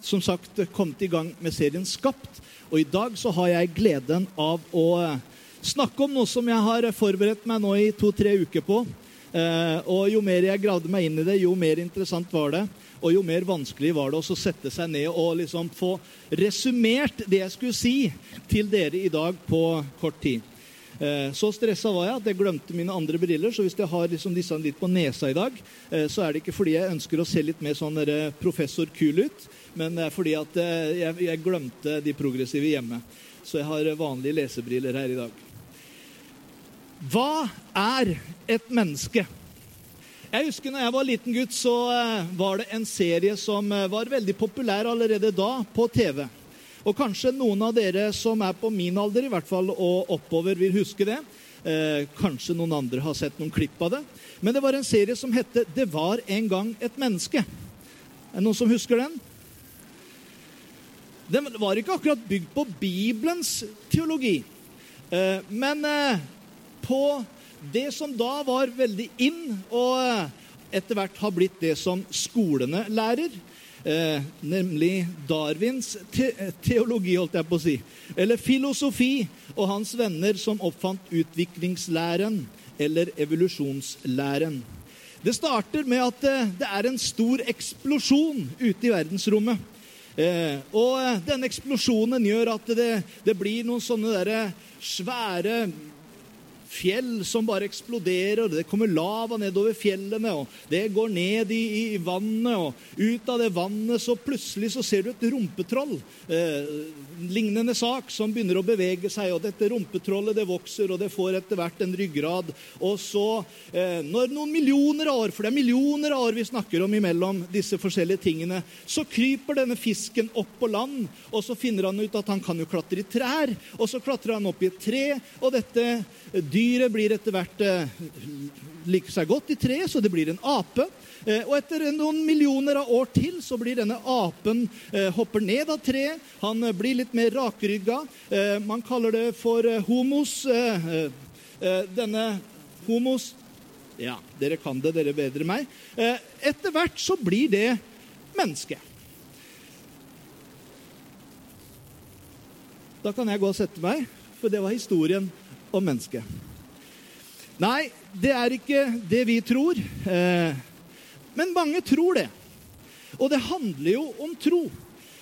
som sagt kommet i gang med serien Skapt. Og i dag så har jeg gleden av å eh, snakke om noe som jeg har forberedt meg nå i to-tre uker på. Eh, og jo mer jeg gravde meg inn i det, jo mer interessant var det. Og jo mer vanskelig var det å sette seg ned og liksom få resumert det jeg skulle si til dere i dag på kort tid. Eh, Så stressa var jeg at jeg glemte mine andre briller. Så hvis jeg har liksom disse litt på nesa i dag, så er det ikke fordi jeg ønsker å se litt mer sånn professor kul ut, men er fordi at eh, jeg, jeg glemte de progressive hjemme. Så jeg har vanlige lesebriller her i dag. Hva er et menneske? Jeg husker når jeg var liten gutt, så eh, var det en serie som eh, var veldig populær allerede da på TV. Og kanskje noen av dere som er på min alder, i hvert fall og oppover, vil huske det. Eh, kanskje noen andre har sett noen klipp av det. Men det var en serie som hette 'Det var en gang et menneske'. Er det noen som husker den? Den var ikke akkurat bygd på Bibelens teologi, eh, men eh, på det som da var veldig inn, og eh, etter hvert har blitt det som skolene lærer. Nemlig Darwins teologi, holdt jeg på å si. Eller filosofi og hans venner som oppfant utviklingslæren eller evolusjonslæren. Det starter med at det er en stor eksplosjon ute i verdensrommet. Eh, og eh, denne eksplosjonen gjør at det, det blir noen sånne svære fjell som bare eksploderer, og det kommer lava nedover fjellene, og det går ned i, i, vannet, og ut av det vannet så plutselig så ser du et rumpetroll. Eh, lignende sak som begynner å bevege seg, og dette rumpetrollet det vokser, og det får etter hvert en ryggrad. Og så, eh, når noen millioner av år, for det er millioner av år vi snakker om imellom disse forskjellige tingene, så kryper denne fisken opp på land, og så finner han ut at han kan jo klatre i trær, og så klatrer han opp i et tre, og dette Dyret blir etter hvert eh, liker seg godt i treet, så det blir en ape. Eh, og etter noen millioner av år til så blir denne apen eh, hopper ned av treet. Han eh, blir litt mer rakrygga. Eh, man kaller det for eh, homos. denne homos Ja, dere kan det, dere bedre enn meg. etter hvert så blir det menneske. Da kan jeg gå og sette meg, for det var historien om mennesket. Nei, det er ikke det vi tror. Eh, men mange tror det. Og det handler jo om tro.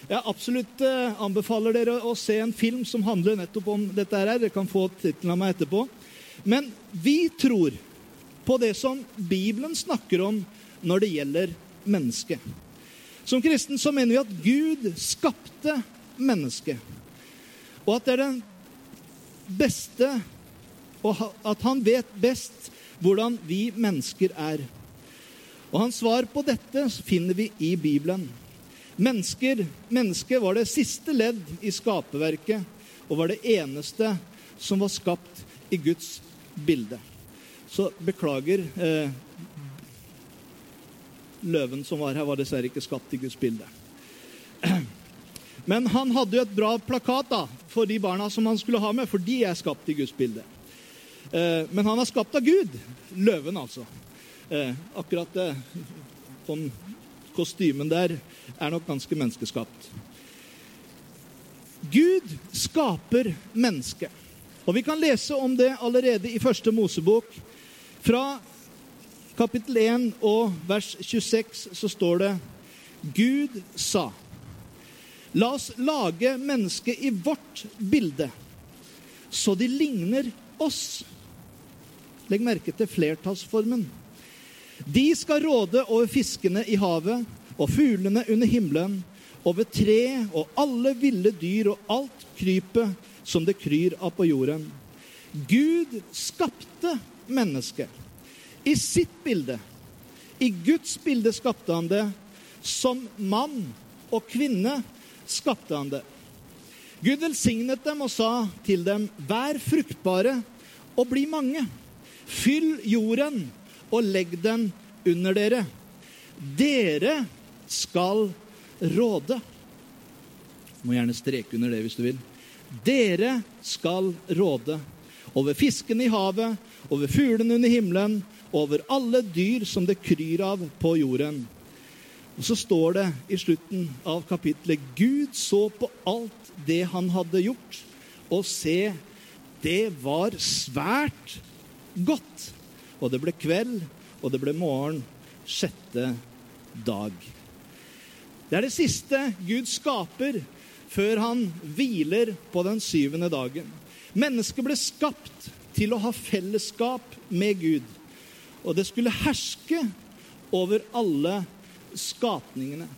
Jeg absolutt eh, anbefaler dere å se en film som handler nettopp om dette. her. Dere kan få tittelen av meg etterpå. Men vi tror på det som Bibelen snakker om når det gjelder mennesket. Som kristen så mener vi at Gud skapte mennesket. Og at det er den beste Og at han vet best hvordan vi mennesker er. Og hans svar på dette finner vi i Bibelen. Mennesker, Mennesket var det siste ledd i skaperverket og var det eneste som var skapt i Guds bilde. Så beklager eh, Løven som var her, var dessverre ikke skapt i Guds bilde. Men han hadde jo et bra plakat da, for de barna som han skulle ha med, for de er skapt i Guds bilde. Eh, men han er skapt av Gud. Løven, altså. Eh, akkurat eh, den kostymen der er nok ganske menneskeskapt. Gud skaper mennesket. Og vi kan lese om det allerede i første Mosebok. Fra kapittel 1 og vers 26 så står det Gud sa La oss lage mennesket i vårt bilde, så de ligner oss. Legg merke til flertallsformen. De skal råde over fiskene i havet og fuglene under himmelen, over tre og alle ville dyr og alt krypet som det kryr av på jorden. Gud skapte mennesket i sitt bilde. I Guds bilde skapte han det. Som mann og kvinne skapte han det. Gud velsignet dem og sa til dem, vær fruktbare og bli mange. Fyll jorden og legg den under dere. Dere skal råde. Du må gjerne streke under det hvis du vil. Dere skal råde over fiskene i havet, over fuglene under himmelen, over alle dyr som det kryr av på jorden. Og så står det i slutten av kapittelet Gud så på alt det han hadde gjort, og se, det var svært godt. Og det ble kveld, og det ble morgen, sjette dag. Det er det siste Gud skaper før han hviler på den syvende dagen. Mennesket ble skapt til å ha fellesskap med Gud. Og det skulle herske over alle skapningene.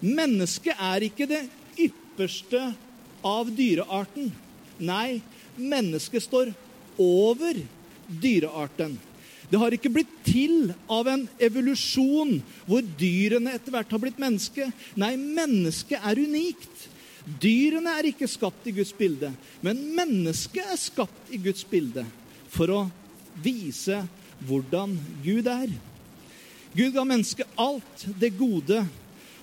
Mennesket er ikke det ypperste av dyrearten. Nei, mennesket står over dyrearten. Det har ikke blitt til av en evolusjon hvor dyrene etter hvert har blitt menneske. Nei, mennesket er unikt. Dyrene er ikke skapt i Guds bilde, men mennesket er skapt i Guds bilde for å vise hvordan Gud er. Gud ga mennesket alt det gode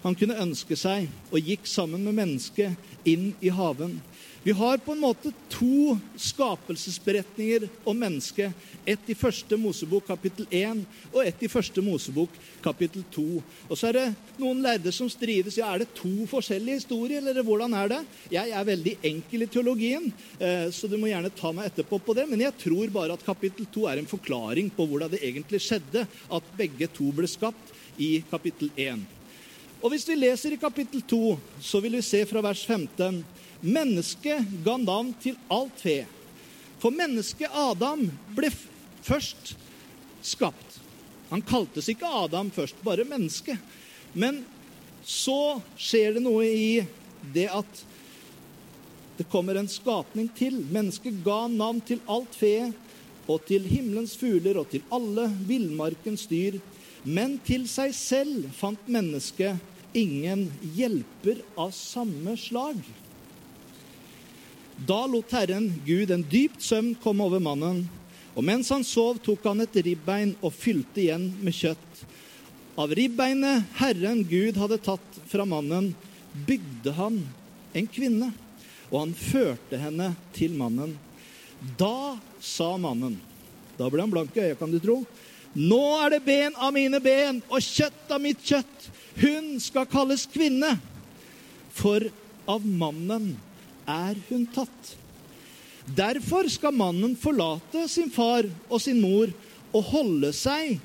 han kunne ønske seg, og gikk sammen med mennesket inn i haven. Vi har på en måte to skapelsesberetninger om mennesket. Ett i første Mosebok kapittel 1 og ett i første Mosebok kapittel 2. Og så er det noen lærde som strides. Ja, er det to forskjellige historier, eller hvordan er det? Jeg er veldig enkel i teologien, eh, så du må gjerne ta meg etterpå på det. Men jeg tror bare at kapittel 2 er en forklaring på hvordan det egentlig skjedde at begge to ble skapt i kapittel 1. Og Hvis vi leser i kapittel 2, så vil vi se fra vers 15 Mennesket ga navn til alt fe. For mennesket Adam ble først skapt. Han kaltes ikke Adam først, bare menneske. Men så skjer det noe i det at det kommer en skapning til. Mennesket ga navn til alt fe og til himmelens fugler og til alle villmarkens dyr. Men til seg selv fant mennesket ingen hjelper av samme slag. Da lot Herren Gud en dypt søvn komme over mannen, og mens han sov, tok han et ribbein og fylte igjen med kjøtt. Av ribbeinet Herren Gud hadde tatt fra mannen, bygde han en kvinne, og han førte henne til mannen. Da sa mannen Da ble han blank i øyet, kan du tro. Nå er det ben av mine ben og kjøtt av mitt kjøtt. Hun skal kalles kvinne, for av mannen er hun tatt. Derfor skal mannen forlate sin far og sin mor og holde seg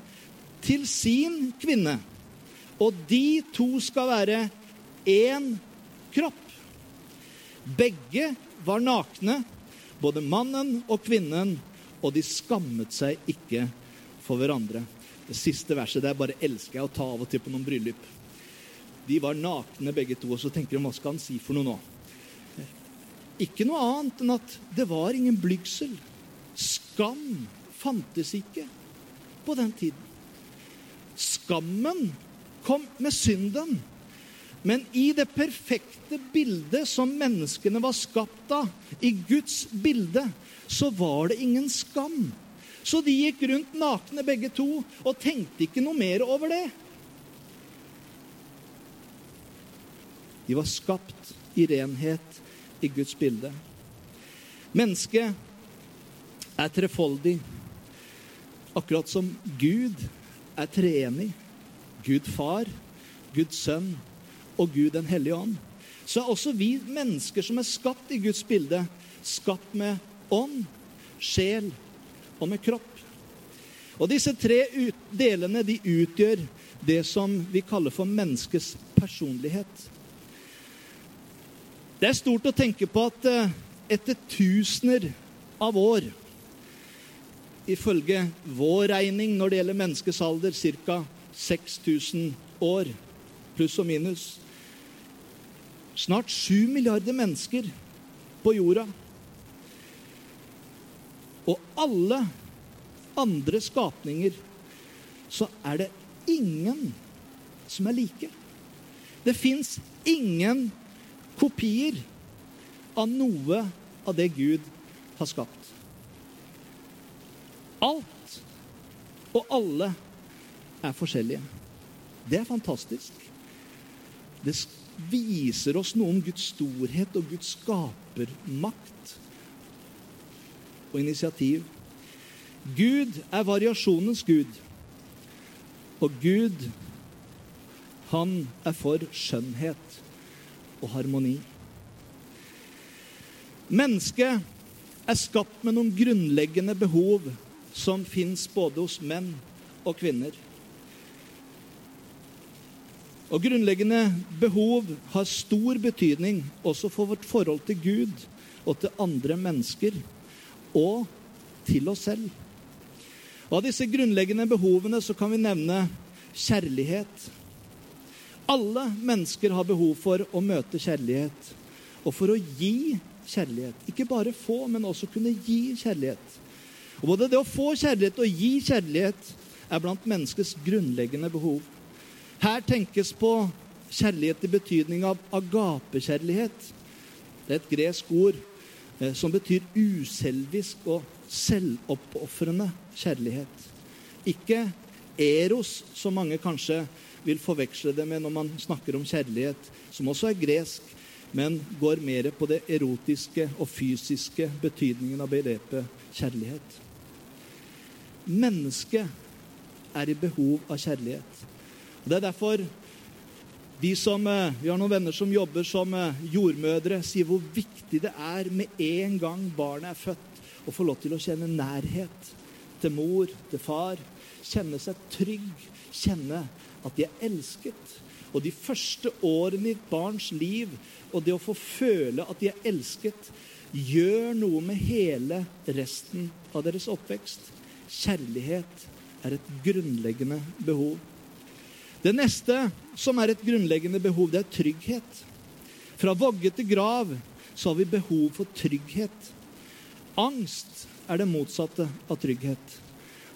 til sin kvinne. Og de to skal være én kropp. Begge var nakne, både mannen og kvinnen, og de skammet seg ikke for hverandre. Det siste verset der bare elsker jeg å ta av og til på noen bryllup. De var nakne begge to, og så tenker de hva skal han si for noe nå? Ikke noe annet enn at det var ingen blygsel. Skam fantes ikke på den tiden. Skammen kom med synden. Men i det perfekte bildet som menneskene var skapt av, i Guds bilde, så var det ingen skam. Så de gikk rundt nakne begge to og tenkte ikke noe mer over det. De var skapt i renhet i Guds bilde. Mennesket er trefoldig, akkurat som Gud er treenig. Gud far, Guds sønn og Gud den hellige ånd. Så er også vi mennesker som er skapt i Guds bilde, skapt med ånd, sjel og med kropp. Og disse tre delene de utgjør det som vi kaller for menneskets personlighet. Det er stort å tenke på at eh, etter tusener av år Ifølge vår regning når det gjelder menneskets alder, ca. 6000 år, pluss og minus. Snart 7 milliarder mennesker på jorda. Og alle andre skapninger så er det ingen som er like. Det fins ingen kopier av noe av det Gud har skapt. Alt og alle er forskjellige. Det er fantastisk. Det viser oss noe om Guds storhet og Guds skapermakt og initiativ. Gud er variasjonens gud. Og Gud, han er for skjønnhet og harmoni. Mennesket er skapt med noen grunnleggende behov som fins både hos menn og kvinner. Og grunnleggende behov har stor betydning også for vårt forhold til Gud og til andre mennesker og til oss selv. Og Av disse grunnleggende behovene så kan vi nevne kjærlighet. Alle mennesker har behov for å møte kjærlighet og for å gi kjærlighet. Ikke bare få, men også kunne gi kjærlighet. Og Både det å få kjærlighet og gi kjærlighet er blant menneskets grunnleggende behov. Her tenkes på kjærlighet i betydning av agapekjærlighet. Det er et gresk ord eh, som betyr uselvisk og selvoppofrende kjærlighet. Ikke eros, som mange kanskje vil forveksle det med når man snakker om kjærlighet, som også er gresk, men går mer på det erotiske og fysiske betydningen av begrepet kjærlighet. Mennesket er i behov av kjærlighet. Og Det er derfor de som, eh, Vi har noen venner som jobber som eh, jordmødre, sier hvor viktig det er med en gang barnet er født, å få lov til å kjenne nærhet til mor, til far. Kjenne seg trygg, kjenne at de er elsket. Og de første årene i et barns liv, og det å få føle at de er elsket, gjør noe med hele resten av deres oppvekst. Kjærlighet er et grunnleggende behov. Det neste som er et grunnleggende behov, det er trygghet. Fra vogge til grav så har vi behov for trygghet. Angst er det motsatte av trygghet.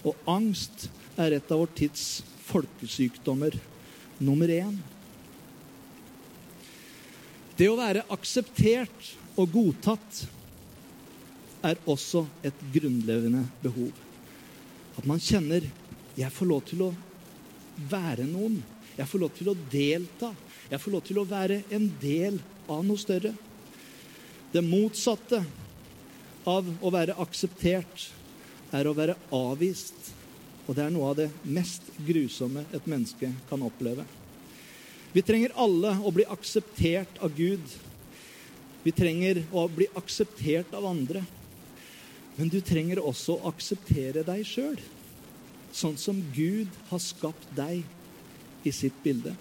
Og angst er et av vår tids folkesykdommer nummer én. Det å være akseptert og godtatt er også et grunnlevende behov. At man kjenner 'jeg får lov til å være noen'. Jeg får lov til å delta. Jeg får lov til å være en del av noe større. Det motsatte av å være akseptert er å være avvist. Og det er noe av det mest grusomme et menneske kan oppleve. Vi trenger alle å bli akseptert av Gud. Vi trenger å bli akseptert av andre. Men du trenger også å akseptere deg sjøl, sånn som Gud har skapt deg i sitt bilde.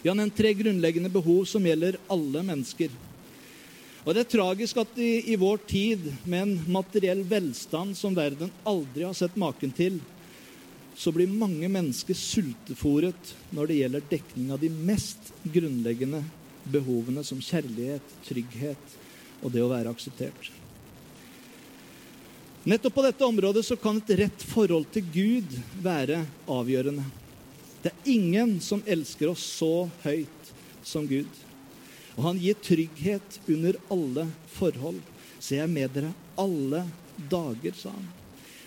Vi har nevnt tre grunnleggende behov som gjelder alle mennesker. Og Det er tragisk at i, i vår tid, med en materiell velstand som verden aldri har sett maken til, så blir mange mennesker sultefòret når det gjelder dekning av de mest grunnleggende behovene, som kjærlighet, trygghet og det å være akseptert. Nettopp på dette området så kan et rett forhold til Gud være avgjørende. Det er ingen som elsker oss så høyt som Gud. Og han gir trygghet under alle forhold. Så jeg er med dere alle dager, sa han.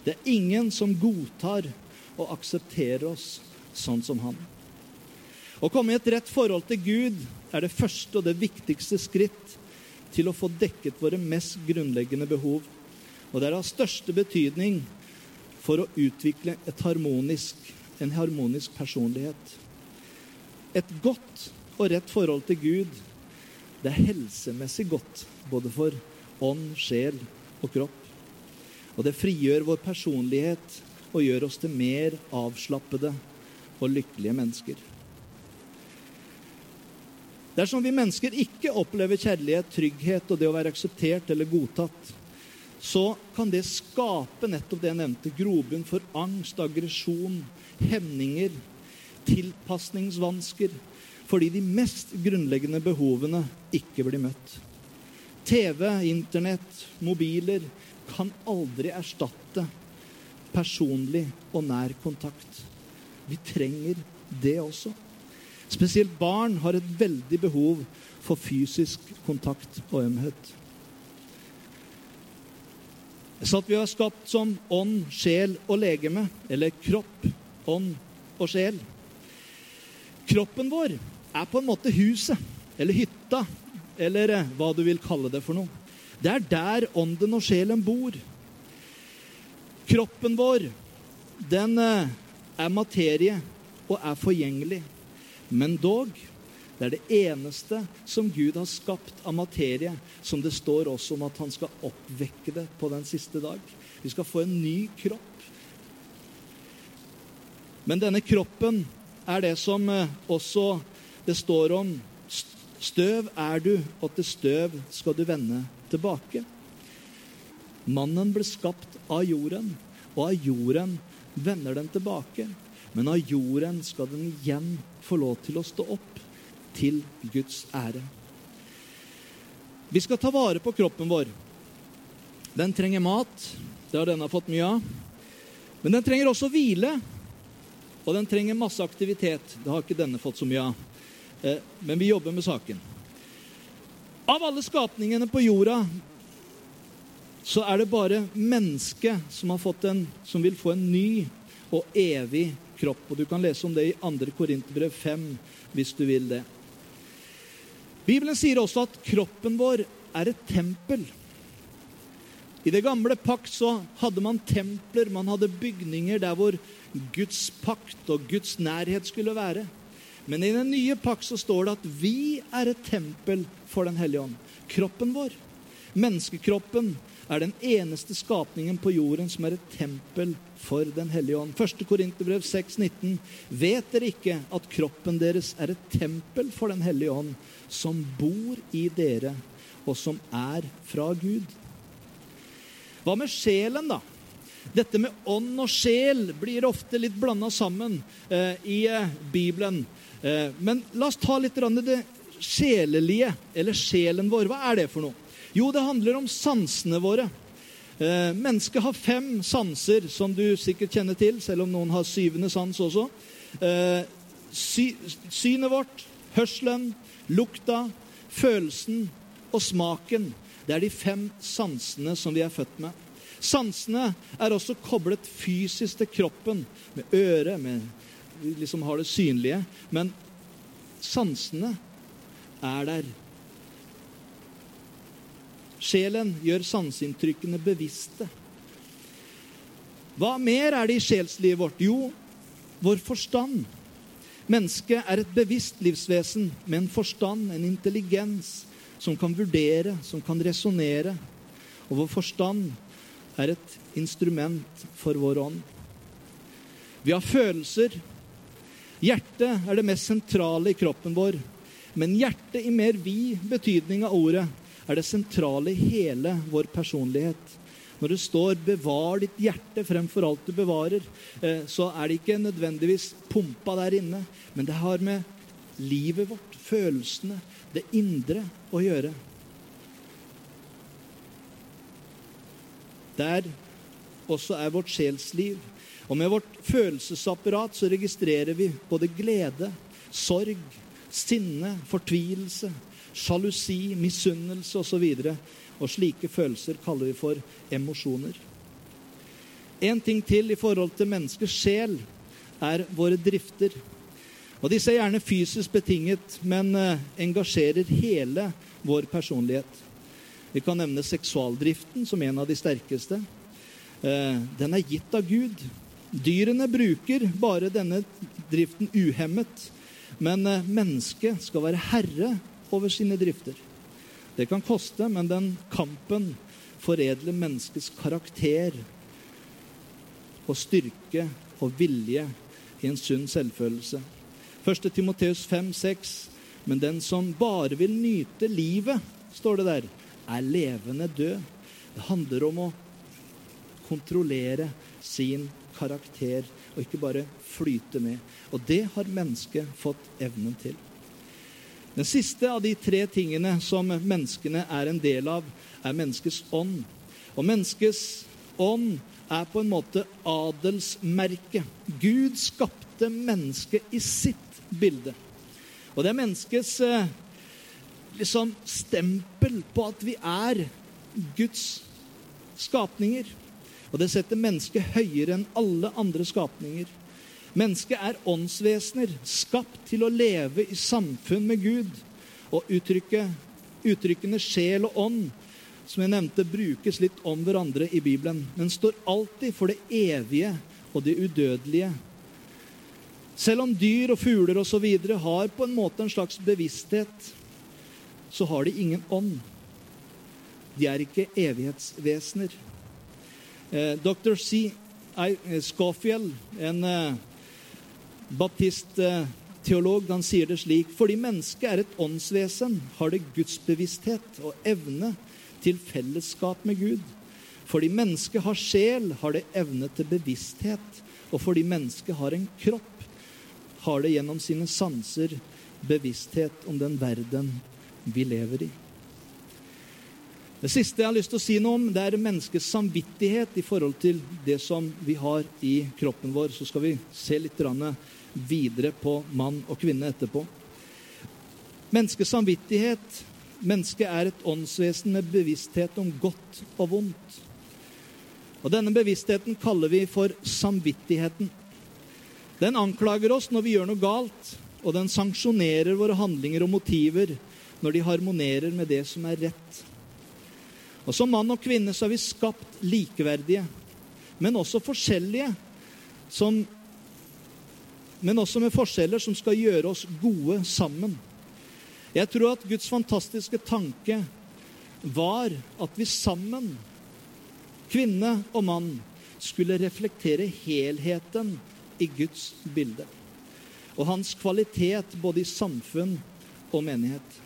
Det er ingen som godtar og aksepterer oss sånn som han. Å komme i et rett forhold til Gud er det første og det viktigste skritt til å få dekket våre mest grunnleggende behov. Og det er av største betydning for å utvikle harmonisk, en harmonisk personlighet. Et godt og rett forhold til Gud, det er helsemessig godt både for ånd, sjel og kropp. Og det frigjør vår personlighet og gjør oss til mer avslappede og lykkelige mennesker. Dersom vi mennesker ikke opplever kjærlighet, trygghet og det å være akseptert eller godtatt, så kan det skape nettopp det jeg nevnte, grobunn for angst, aggresjon, hemninger, tilpasningsvansker, fordi de mest grunnleggende behovene ikke blir møtt. TV, Internett, mobiler kan aldri erstatte personlig og nær kontakt. Vi trenger det også. Spesielt barn har et veldig behov for fysisk kontakt og ømhet. Så at vi har skapt som ånd, sjel og legeme, eller kropp, ånd og sjel. Kroppen vår er på en måte huset, eller hytta, eller eh, hva du vil kalle det for noe. Det er der ånden og sjelen bor. Kroppen vår, den eh, er materie og er forgjengelig. Men dog, det er det eneste som Gud har skapt av materie, som det står også om at han skal oppvekke det på den siste dag. Vi skal få en ny kropp. Men denne kroppen er det som eh, også det står om. Støv er du, og til støv skal du vende tilbake. Mannen ble skapt av jorden, og av jorden vender den tilbake. Men av jorden skal den igjen få lov til å stå opp til Guds ære. Vi skal ta vare på kroppen vår. Den trenger mat. Det har denne fått mye av. Men den trenger også hvile. Og den trenger masse aktivitet. Det har ikke denne fått så mye av. Eh, men vi jobber med saken. Av alle skapningene på jorda så er det bare mennesket som, som vil få en ny og evig kropp. Og Du kan lese om det i 2. Korinterbrev 5 hvis du vil det. Bibelen sier også at kroppen vår er et tempel. I det gamle pakt så hadde man templer, man hadde bygninger der hvor Guds pakt og Guds nærhet skulle være. Men i den nye pakt så står det at vi er et tempel for Den hellige ånd. Kroppen vår, menneskekroppen, er den eneste skapningen på jorden som er et tempel for Den hellige ånd. 1. Korinterbrev 6,19.: Vet dere ikke at kroppen deres er et tempel for Den hellige ånd, som bor i dere, og som er fra Gud? Hva med sjelen, da? Dette med ånd og sjel blir ofte litt blanda sammen eh, i eh, Bibelen. Eh, men la oss ta litt det sjelelige, eller sjelen vår. Hva er det for noe? Jo, det handler om sansene våre. Eh, mennesket har fem sanser, som du sikkert kjenner til, selv om noen har syvende sans også. Eh, sy synet vårt, hørselen, lukta, følelsen og smaken. Det er de fem sansene som vi er født med. Sansene er også koblet fysisk til kroppen, med øret, med vi liksom har det synlige. Men sansene er der. Sjelen gjør sanseinntrykkene bevisste. Hva mer er det i sjelslivet vårt? Jo, vår forstand. Mennesket er et bevisst livsvesen med en forstand, en intelligens, som kan vurdere, som kan resonnere. Og vår forstand er et instrument for vår ånd. Vi har følelser, Hjertet er det mest sentrale i kroppen vår. Men hjertet i mer vid betydning av ordet er det sentrale i hele vår personlighet. Når det står 'bevar ditt hjerte fremfor alt du bevarer', eh, så er det ikke nødvendigvis pumpa der inne, men det har med livet vårt, følelsene, det indre å gjøre. Der også er vårt sjelsliv. Og med vårt følelsesapparat så registrerer vi både glede, sorg, sinne, fortvilelse, sjalusi, misunnelse osv. Og, og slike følelser kaller vi for emosjoner. En ting til i forhold til menneskers sjel er våre drifter. Og Disse er gjerne fysisk betinget, men eh, engasjerer hele vår personlighet. Vi kan nevne seksualdriften som en av de sterkeste. Eh, den er gitt av Gud. Dyrene bruker bare denne driften uhemmet, men eh, mennesket skal være herre over sine drifter. Det kan koste, men den kampen foredler menneskets karakter og styrke og vilje i en sunn selvfølelse. 1. Timoteus 5,6.: Men den som bare vil nyte livet, står det der, er levende død. Det handler om å kontrollere sin karakter, og ikke bare flyte med. Og det har mennesket fått evnen til. Den siste av de tre tingene som menneskene er en del av, er menneskets ånd. Og menneskets ånd er på en måte adelsmerket. Gud skapte mennesket i sitt bilde. Og det er menneskets eh, liksom stempel på at vi er Guds skapninger. Og det setter mennesket høyere enn alle andre skapninger. Mennesket er åndsvesener, skapt til å leve i samfunn med Gud. Og uttrykket, uttrykkene sjel og ånd, som jeg nevnte, brukes litt om hverandre i Bibelen, men står alltid for det evige og det udødelige. Selv om dyr og fugler osv. har på en måte en slags bevissthet, så har de ingen ånd. De er ikke evighetsvesener. Eh, Dr. C. I. Scofield, en baptistteolog, baptist-teolog, han sier det slik Fordi mennesket er et åndsvesen, har det gudsbevissthet og evne til fellesskap med Gud. Fordi mennesket har sjel, har det evne til bevissthet. Og fordi mennesket har en kropp, har det gjennom sine sanser bevissthet om den verden vi lever i. Det siste jeg har lyst til å si noe om, det er menneskets samvittighet i forhold til det som vi har i kroppen vår. Så skal vi se litt videre på mann og kvinne etterpå. Menneskets samvittighet Mennesket er et åndsvesen med bevissthet om godt og vondt. Og Denne bevisstheten kaller vi for samvittigheten. Den anklager oss når vi gjør noe galt, og den sanksjonerer våre handlinger og motiver når de harmonerer med det som er rett. Og Som mann og kvinne så er vi skapt likeverdige, men også forskjellige. Som, men også med forskjeller som skal gjøre oss gode sammen. Jeg tror at Guds fantastiske tanke var at vi sammen, kvinne og mann, skulle reflektere helheten i Guds bilde. Og hans kvalitet både i samfunn og menighet.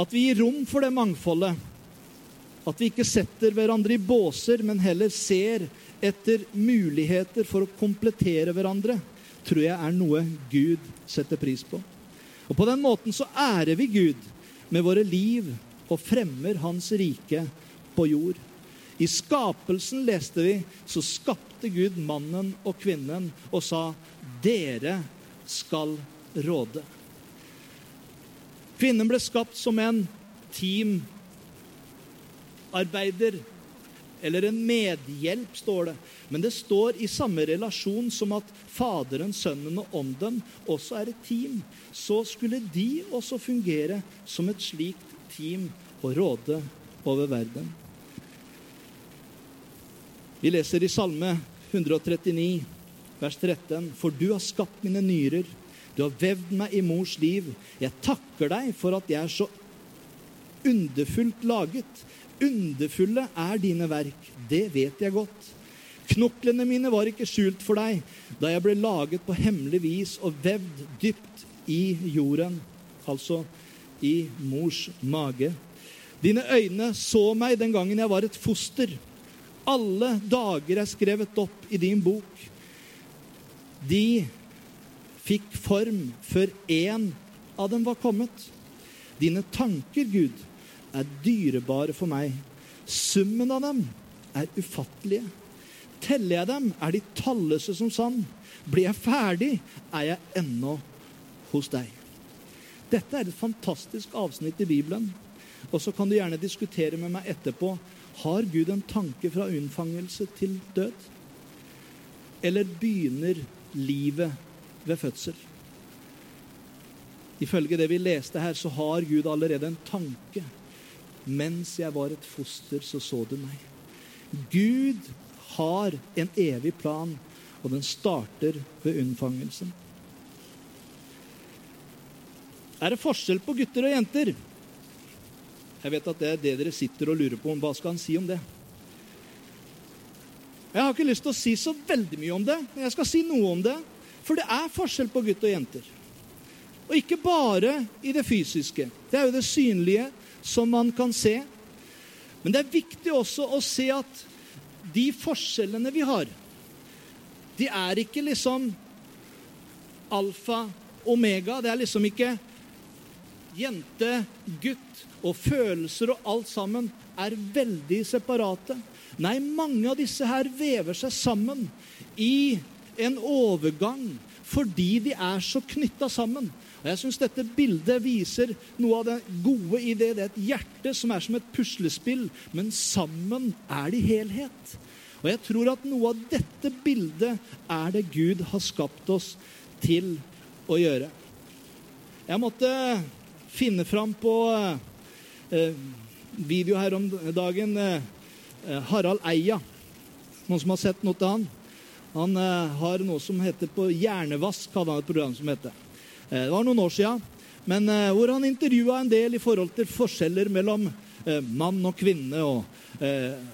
At vi gir rom for det mangfoldet. At vi ikke setter hverandre i båser, men heller ser etter muligheter for å komplettere hverandre, tror jeg er noe Gud setter pris på. Og På den måten så ærer vi Gud med våre liv og fremmer Hans rike på jord. I skapelsen, leste vi, så skapte Gud mannen og kvinnen og sa, 'Dere skal råde'. Kvinnen ble skapt som en teamarbeider. Eller en medhjelp, står det. Men det står i samme relasjon som at Faderen, Sønnen og Ånden også er et team. Så skulle de også fungere som et slikt team og råde over verden. Vi leser i Salme 139, vers 13.: For du har skapt mine nyrer du har vevd meg i mors liv. Jeg takker deg for at jeg er så underfullt laget. Underfulle er dine verk. Det vet jeg godt. Knoklene mine var ikke skjult for deg da jeg ble laget på hemmelig vis og vevd dypt i jorden, altså i mors mage. Dine øyne så meg den gangen jeg var et foster. Alle dager er skrevet opp i din bok. De fikk form før én av dem var kommet. Dine tanker, Gud, er dyrebare for meg. Summen av dem er ufattelige. Teller jeg dem, er de talløse som sand. Blir jeg ferdig, er jeg ennå hos deg. Dette er et fantastisk avsnitt i Bibelen. Og så kan du gjerne diskutere med meg etterpå. Har Gud en tanke fra unnfangelse til død? Eller begynner livet ved fødsel. Ifølge det vi leste her, så har Gud allerede en tanke. Mens jeg var et foster, så så du meg. Gud har en evig plan, og den starter ved unnfangelsen. Er det forskjell på gutter og jenter? Jeg vet at det er det dere sitter og lurer på. Hva skal han si om det? Jeg har ikke lyst til å si så veldig mye om det, men jeg skal si noe om det. For det er forskjell på gutt og jenter. Og ikke bare i det fysiske. Det er jo det synlige som man kan se. Men det er viktig også å se at de forskjellene vi har, de er ikke liksom alfa, omega. Det er liksom ikke jente, gutt og følelser og alt sammen er veldig separate. Nei, mange av disse her vever seg sammen i en overgang fordi de er så knytta sammen. Og Jeg syns dette bildet viser noe av det gode i det. Det er et hjerte som er som et puslespill, men sammen er de helhet. Og jeg tror at noe av dette bildet er det Gud har skapt oss til å gjøre. Jeg måtte finne fram på eh, video her om dagen eh, Harald Eia. Noen som har sett noe til han? Han eh, har noe som heter på Hjernevask, hadde han et program som heter. Eh, det var noen år sia. Men eh, hvor han intervjua en del i forhold til forskjeller mellom mann og kvinne. og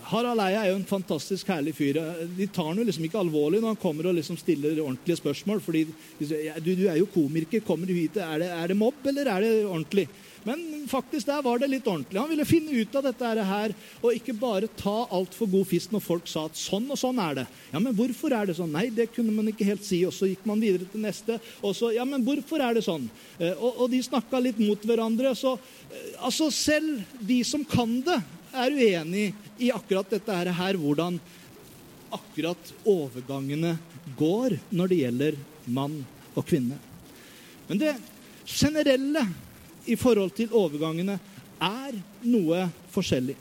Harald Eia er jo en fantastisk herlig fyr. De tar han jo liksom ikke alvorlig når han kommer og liksom stiller ordentlige spørsmål. fordi du, du er jo komiker, kommer du hit, er det, er det mobb, eller er det ordentlig? Men faktisk der var det litt ordentlig. Han ville finne ut av dette her, og ikke bare ta altfor god fisk når folk sa at sånn og sånn er det. Ja, men hvorfor er det sånn? Nei, det kunne man ikke helt si. Og så gikk man videre til neste. Og så, ja, men hvorfor er det sånn? Eh, og, og de snakka litt mot hverandre. Så eh, altså, selv de som kan det, er uenig i akkurat dette her, hvordan akkurat overgangene går når det gjelder mann og kvinne. Men det generelle i forhold til overgangene er noe forskjellig.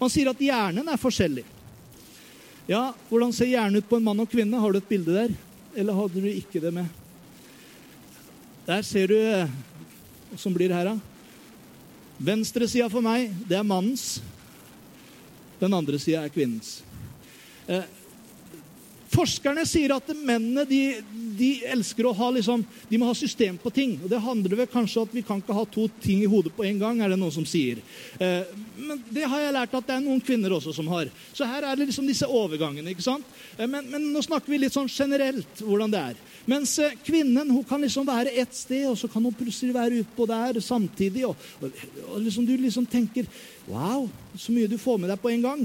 Man sier at hjernen er forskjellig. Ja, Hvordan ser hjernen ut på en mann og kvinne? Har du et bilde der? Eller hadde du ikke det med? Der ser du hva som blir her, da. Venstresida for meg, det er mannens. Den andre sida er kvinnens. Eh, Forskerne sier at mennene de, de, elsker å ha liksom, de må ha system på ting. og Det handler vel kanskje at vi kan ikke ha to ting i hodet på en gang, er det noen som sier. Eh, men det har jeg lært at det er noen kvinner også som har. Så her er det liksom disse overgangene. ikke sant? Eh, men, men, nå snakker vi litt sånn generelt hvordan det er. Mens eh, kvinnen hun kan liksom være ett sted, og så kan hun plutselig være utpå der samtidig. Og, og, og liksom, du liksom tenker Wow, så mye du får med deg på en gang.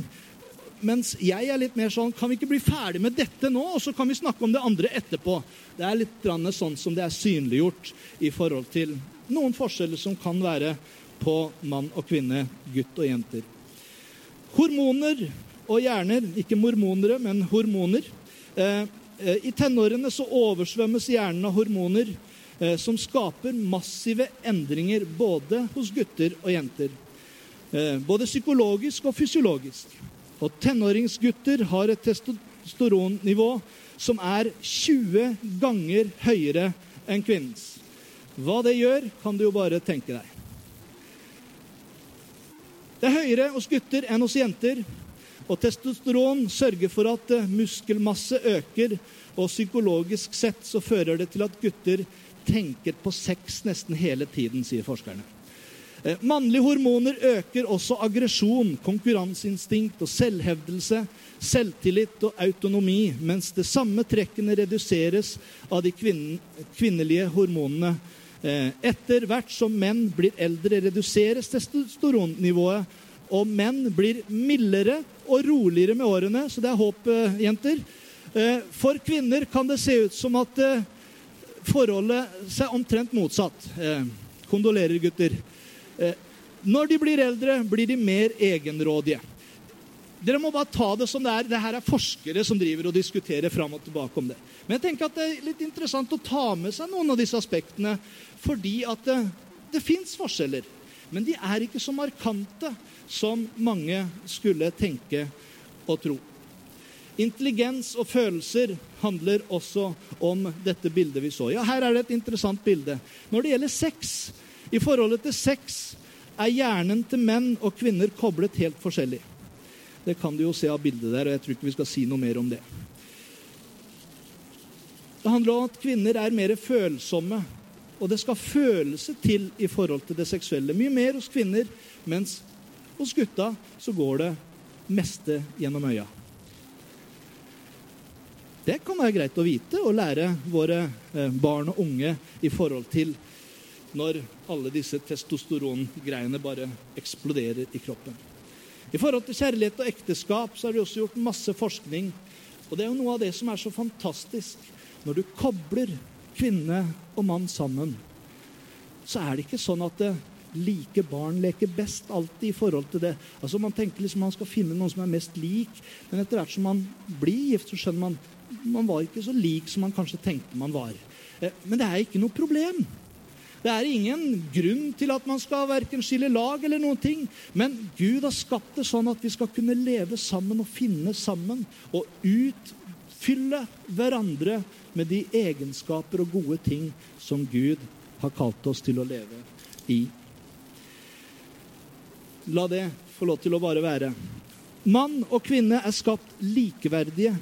Mens jeg er litt mer sånn Kan vi ikke bli ferdig med dette nå, og så kan vi snakke om det andre etterpå? Det er litt sånn som det er synliggjort i forhold til noen forskjeller som kan være på mann og kvinne, gutt og jenter. Hormoner og hjerner, ikke mormonere, men hormoner. Eh, eh, I tenårene så oversvømmes hjernen av hormoner eh, som skaper massive endringer både hos gutter og jenter. Både psykologisk og fysiologisk. Og tenåringsgutter har et testosteronnivå som er 20 ganger høyere enn kvinnens. Hva det gjør, kan du jo bare tenke deg. Det er høyere hos gutter enn hos jenter. Og testosteron sørger for at eh, muskelmasse øker, og psykologisk sett så fører det til at gutter tenker på sex nesten hele tiden, sier forskerne. Eh, mannlige hormoner øker også aggresjon, konkurranseinstinkt og selvhevdelse, selvtillit og autonomi, mens det samme trekkene reduseres av de kvinnelige hormonene. Eh, etter hvert som menn blir eldre, reduseres testosteronnivået, og menn blir mildere og roligere med årene, så det er håp, eh, jenter. For kvinner kan det se ut som at forholdet seg omtrent motsatt. Kondolerer, gutter. Eh, når de blir eldre, blir de mer egenrådige. Dere må bare ta det som det er. Det her er forskere som driver og diskuterer fram og tilbake om det. Men jeg tenker at det er litt interessant å ta med seg noen av disse aspektene, fordi at det, det fins forskjeller. Men de er ikke så markante som mange skulle tenke og tro. Intelligens og følelser handler også om dette bildet vi så. Ja, Her er det et interessant bilde. Når det gjelder sex, i forholdet til sex er hjernen til menn og kvinner koblet helt forskjellig. Det kan du jo se av bildet der, og jeg tror ikke vi skal si noe mer om det. Det handler om at kvinner er mer følsomme, og det skal følelse til i forhold til det seksuelle. Mye mer hos kvinner, mens hos gutta så går det meste gjennom øya. Det kan være greit å vite og lære våre eh, barn og unge i forhold til når alle disse testosterongreiene bare eksploderer i kroppen. I forhold til kjærlighet og ekteskap så har vi også gjort masse forskning. Og det er jo noe av det som er så fantastisk. Når du kobler kvinne og mann sammen, så er det ikke sånn at det like barn leker best alltid i forhold til det. Altså Man tenker liksom man skal finne noen som er mest lik, men etter hvert som man blir gift, så skjønner man man var ikke så lik som man kanskje tenkte man var. Eh, Men det er ikke noe problem. Det er ingen grunn til at man skal verken skille lag eller noen ting. Men Gud har skapt det sånn at vi skal kunne leve sammen og finne sammen. Og utfylle hverandre med de egenskaper og gode ting som Gud har kalt oss til å leve i. La det få lov til å bare være. Mann og kvinne er skapt likeverdige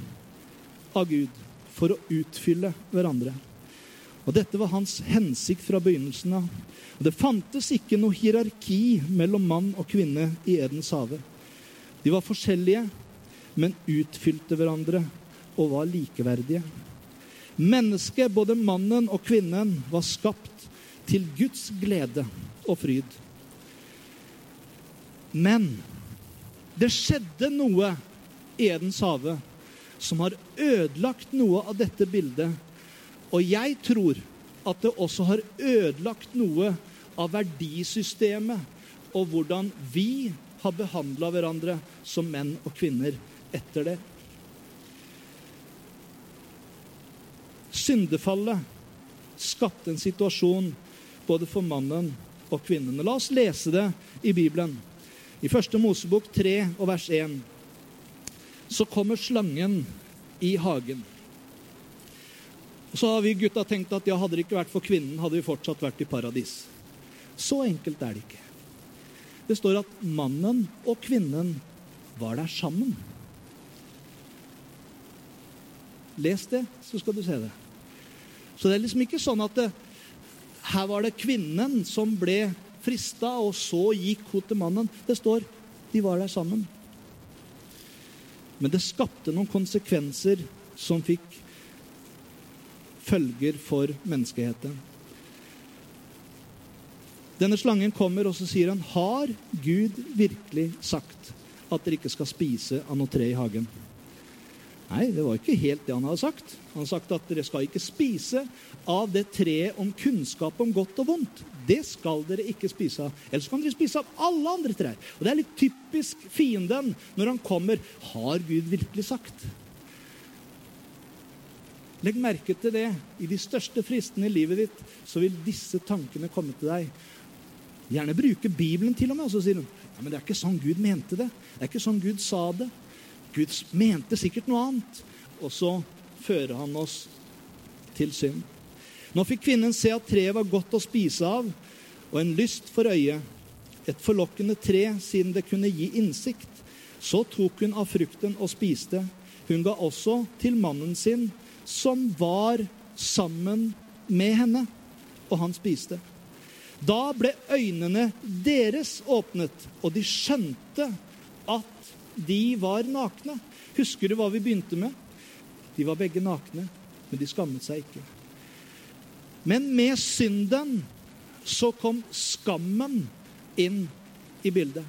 av Gud for å utfylle hverandre. Og Dette var hans hensikt fra begynnelsen av. Og Det fantes ikke noe hierarki mellom mann og kvinne i Edens hage. De var forskjellige, men utfylte hverandre og var likeverdige. Mennesket, både mannen og kvinnen, var skapt til Guds glede og fryd. Men det skjedde noe i Edens hage som har ødelagt noe av dette bildet. Og jeg tror at det også har ødelagt noe av verdisystemet og hvordan vi har behandla hverandre som menn og kvinner etter det. Syndefallet skapte en situasjon både for mannen og kvinnen. La oss lese det i Bibelen. I første Mosebok 3 og vers 1 så kommer slangen i hagen. Så har vi gutta tenkt at ja, hadde det ikke vært for kvinnen, hadde vi fortsatt vært i paradis. Så enkelt er det ikke. Det står at mannen og kvinnen var der sammen. Les det, så skal du se det. Så det er liksom ikke sånn at det, her var det kvinnen som ble frista, og så gikk hun til mannen. Det står de var der sammen. Men det skapte noen konsekvenser som fikk følger for menneskeheten. Denne slangen kommer, og så sier han, har Gud virkelig sagt at dere ikke skal spise av noe tre i hagen? Nei, det var ikke helt det han hadde sagt. Han hadde sagt at dere skal ikke spise av det treet om kunnskap om godt og vondt. Det skal dere ikke spise av. Ellers kan dere spise av alle andre trær. Og Det er litt typisk fienden når han kommer. Har Gud virkelig sagt? Legg merke til det. I de største fristene i livet ditt så vil disse tankene komme til deg. Gjerne bruke Bibelen til og med. Og så sier hun ja, men det er ikke sånn Gud mente det. Det er ikke sånn Gud sa det. Gud mente sikkert noe annet. Og så fører han oss til synd. Nå fikk kvinnen se at treet var godt å spise av, og en lyst for øyet. Et forlokkende tre siden det kunne gi innsikt. Så tok hun av frukten og spiste. Hun ga også til mannen sin, som var sammen med henne, og han spiste. Da ble øynene deres åpnet, og de skjønte at de var nakne. Husker du hva vi begynte med? De var begge nakne, men de skammet seg ikke. Men med synden så kom skammen inn i bildet.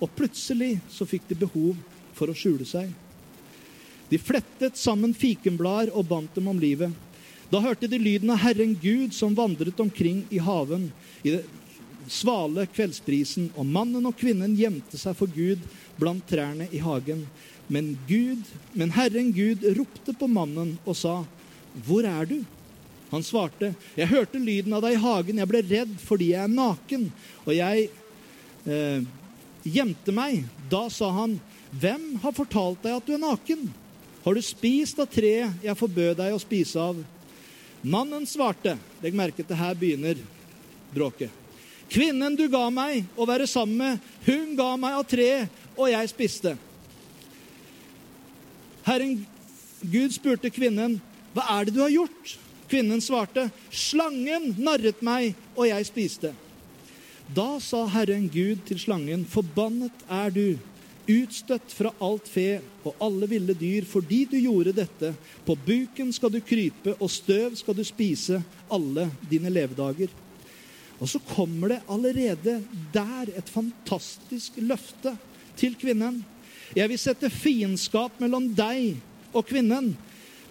Og plutselig så fikk de behov for å skjule seg. De flettet sammen fikenblader og bandt dem om livet. Da hørte de lyden av Herren Gud som vandret omkring i haven i den svale kveldsprisen, og mannen og kvinnen gjemte seg for Gud blant trærne i hagen. Men Gud, men Herren Gud ropte på mannen og sa, 'Hvor er du?' Han svarte, 'Jeg hørte lyden av deg i hagen. Jeg ble redd fordi jeg er naken.' Og jeg eh, gjemte meg. Da sa han, 'Hvem har fortalt deg at du er naken?' 'Har du spist av treet jeg forbød deg å spise av?' Mannen svarte, legg merke til her begynner bråket. Kvinnen du ga meg å være sammen med, hun ga meg av treet, og jeg spiste. Herren Gud spurte kvinnen, hva er det du har gjort? Kvinnen svarte, slangen narret meg, og jeg spiste. Da sa Herren Gud til slangen, forbannet er du, utstøtt fra alt fe og alle ville dyr, fordi du gjorde dette. På buken skal du krype, og støv skal du spise alle dine levedager. Og så kommer det allerede der et fantastisk løfte til kvinnen. Jeg vil sette fiendskap mellom deg og kvinnen,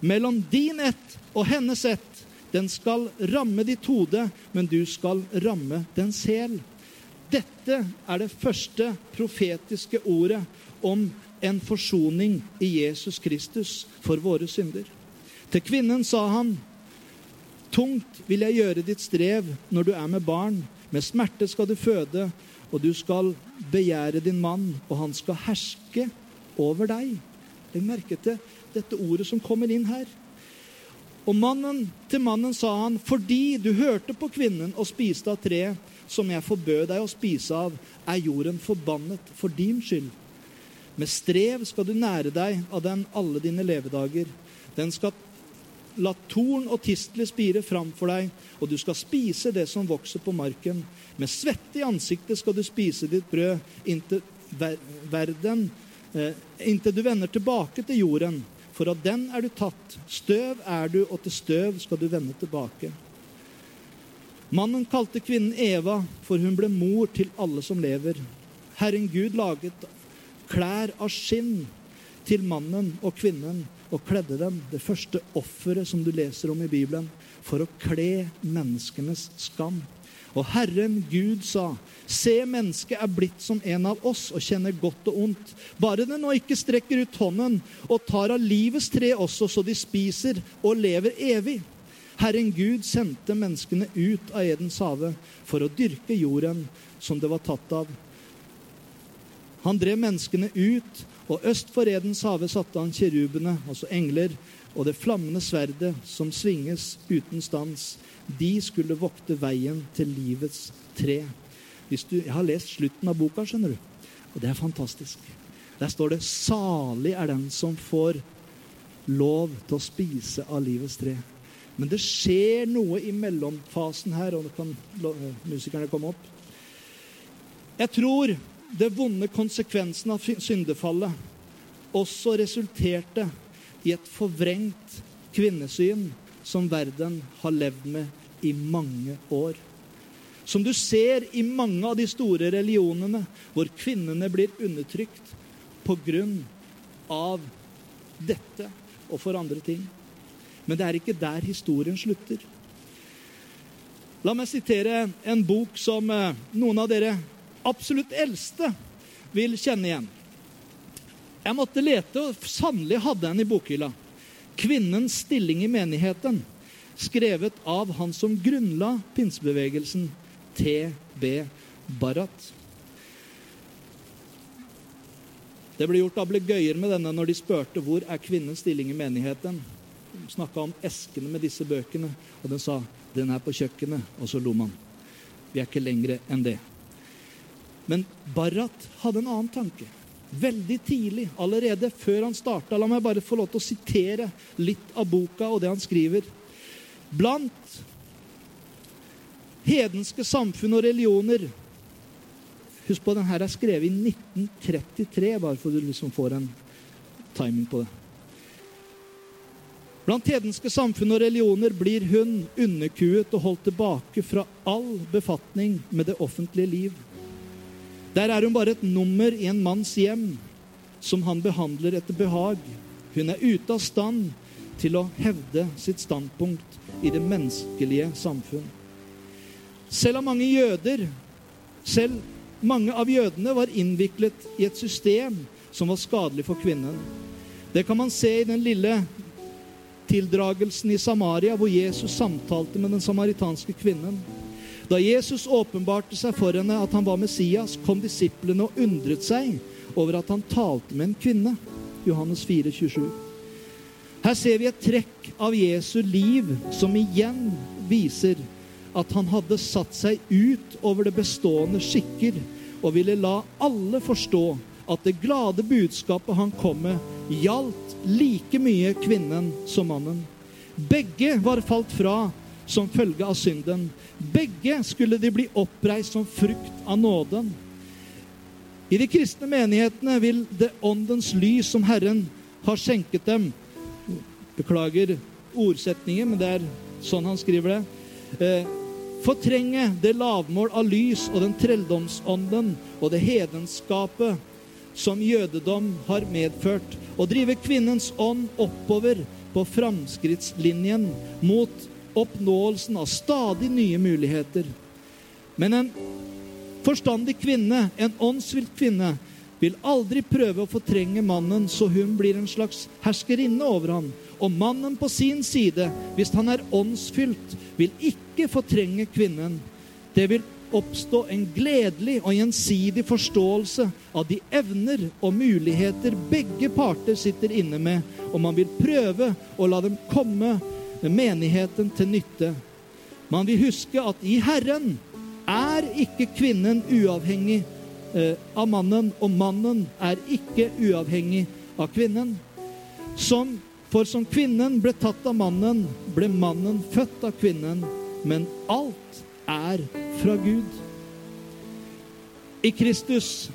mellom din ett og hennes ett. Den skal ramme ditt hode, men du skal ramme dens hæl. Dette er det første profetiske ordet om en forsoning i Jesus Kristus for våre synder. Til kvinnen sa han, Tungt vil jeg gjøre ditt strev når du er med barn. Med smerte skal du føde, og du skal begjære din mann, og han skal herske over deg. Legg merke til dette ordet som kommer inn her. Og mannen til mannen sa han, fordi du hørte på kvinnen og spiste av treet som jeg forbød deg å spise av, er jorden forbannet for din skyld. Med strev skal du nære deg av den alle dine levedager. Den skal la torn og tistler spire fram for deg, og du skal spise det som vokser på marken. Med svette i ansiktet skal du spise ditt brød inntil verden, eh, inntil du vender tilbake til jorden for av den er du tatt. Støv er du, og til støv skal du vende tilbake. Mannen kalte kvinnen Eva, for hun ble mor til alle som lever. Herren Gud laget klær av skinn til mannen og kvinnen og kledde dem, det første offeret som du leser om i Bibelen, for å kle menneskenes skam. Og Herren Gud sa, se, mennesket er blitt som en av oss og kjenner godt og ondt. Bare det nå ikke strekker ut hånden og tar av livets tre også, så de spiser og lever evig. Herren Gud sendte menneskene ut av Edens hage for å dyrke jorden som det var tatt av. Han drev menneskene ut, og øst for Edens hage satte han kirubene, altså engler, og det flammende sverdet som svinges uten stans. De skulle vokte veien til livets tre. Du, jeg har lest slutten av boka, skjønner du. Og det er fantastisk. Der står det 'Salig er den som får lov til å spise av livets tre'. Men det skjer noe i mellomfasen her, og nå kan musikerne komme opp. Jeg tror det vonde konsekvensen av syndefallet også resulterte i et forvrengt kvinnesyn som verden har levd med i mange år. Som du ser i mange av de store religionene, hvor kvinnene blir undertrykt på grunn av dette og for andre ting. Men det er ikke der historien slutter. La meg sitere en bok som eh, noen av dere absolutt eldste vil kjenne igjen. Jeg måtte lete, og sannelig hadde jeg den i bokhylla. 'Kvinnens stilling i menigheten', skrevet av han som grunnla pinsebevegelsen, T.B. Barrat. Det ble gjort ablegøyer med denne når de spurte hvor er kvinnens stilling i menigheten. Snakka om eskene med disse bøkene, og den sa den er på kjøkkenet. Og så lo man. Vi er ikke lenger enn det. Men Barrat hadde en annen tanke veldig tidlig, allerede før han starta. La meg bare få lov til å sitere litt av boka og det han skriver. Blant hedenske samfunn og religioner Husk på, den her er skrevet i 1933, bare for du liksom får en timing på det. Blant hedenske samfunn og religioner blir hun underkuet og holdt tilbake fra all befatning med det offentlige liv. Der er hun bare et nummer i en manns hjem som han behandler etter behag. Hun er ute av stand til å hevde sitt standpunkt i det menneskelige samfunn. Selv av mange jøder, selv mange av jødene var innviklet i et system som var skadelig for kvinnen. Det kan man se i den lille tildragelsen i Samaria, hvor Jesus samtalte med den samaritanske kvinnen. Da Jesus åpenbarte seg for henne at han var Messias, kom disiplene og undret seg over at han talte med en kvinne. Johannes 4, 27. Her ser vi et trekk av Jesu liv som igjen viser at han hadde satt seg ut over det bestående skikker og ville la alle forstå at det glade budskapet han kom med, gjaldt like mye kvinnen som mannen. Begge var falt fra som følge av synden. Begge skulle de bli oppreist som frukt av nåden. I de kristne menighetene vil det åndens lys som Herren har skjenket dem Beklager ordsetningen, men det er sånn han skriver det. Eh, fortrenge det lavmål av lys og den trelldomsånden og det hedenskapet som jødedom har medført, og drive kvinnens ånd oppover på framskrittslinjen mot oppnåelsen av stadig nye muligheter. Men en forstandig kvinne, en åndsvilt kvinne, vil aldri prøve å fortrenge mannen så hun blir en slags herskerinne over ham. Og mannen på sin side, hvis han er åndsfylt, vil ikke fortrenge kvinnen. Det vil oppstå en gledelig og gjensidig forståelse av de evner og muligheter begge parter sitter inne med, og man vil prøve å la dem komme menigheten til nytte. Man vil huske at i Herren er ikke kvinnen uavhengig eh, av mannen, og mannen er ikke uavhengig av kvinnen. Som, for som kvinnen ble tatt av mannen, ble mannen født av kvinnen. Men alt er fra Gud. I Kristus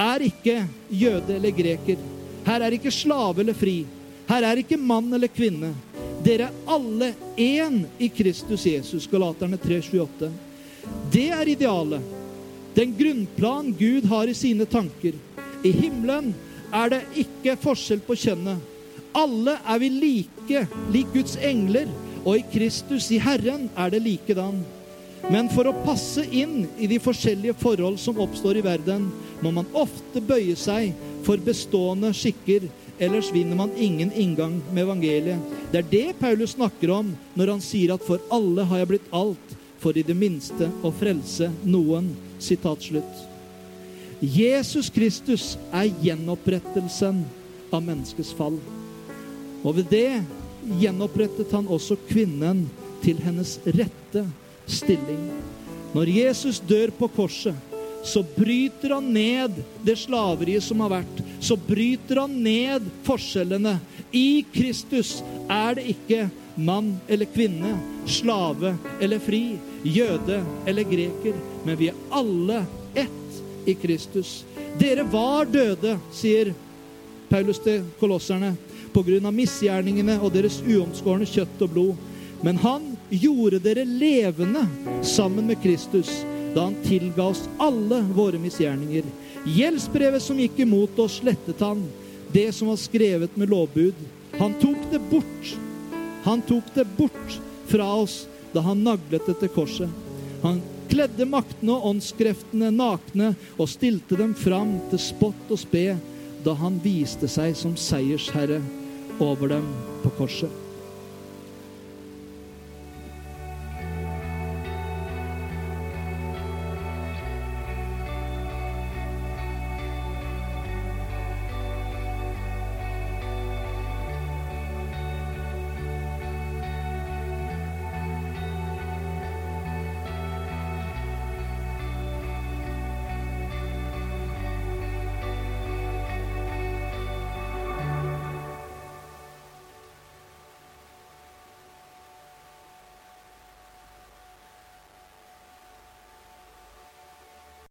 er ikke jøde eller greker. Her er ikke slave eller fri. Her er ikke mann eller kvinne. Dere er alle én i Kristus Jesus. Galaterne 3,28. Det er idealet. Den grunnplan Gud har i sine tanker. I himmelen er det ikke forskjell på kjønnet. Alle er vi like, lik Guds engler, og i Kristus, i Herren, er det likedan. Men for å passe inn i de forskjellige forhold som oppstår i verden, må man ofte bøye seg for bestående skikker, ellers vinner man ingen inngang med evangeliet. Det er det Paulus snakker om når han sier at 'for alle har jeg blitt alt', for i det minste å frelse noen. Sitat slutt. Jesus Kristus er gjenopprettelsen av menneskets fall. Og ved det gjenopprettet han også kvinnen til hennes rette stilling. Når Jesus dør på korset, så bryter han ned det slaveriet som har vært. Så bryter han ned forskjellene. I Kristus er det ikke mann eller kvinne, slave eller fri, jøde eller greker, men vi er alle ett i Kristus. Dere var døde, sier Paulus til kolosserne, pga. misgjerningene og deres uomskårne kjøtt og blod. Men han gjorde dere levende sammen med Kristus da han tilga oss alle våre misgjerninger. Gjeldsbrevet som gikk imot oss, slettet han. Det som var skrevet med lovbud. Han tok det bort. Han tok det bort fra oss da han naglet det til korset. Han kledde maktene og åndskreftene nakne og stilte dem fram til spott og spe da han viste seg som seiersherre over dem på korset.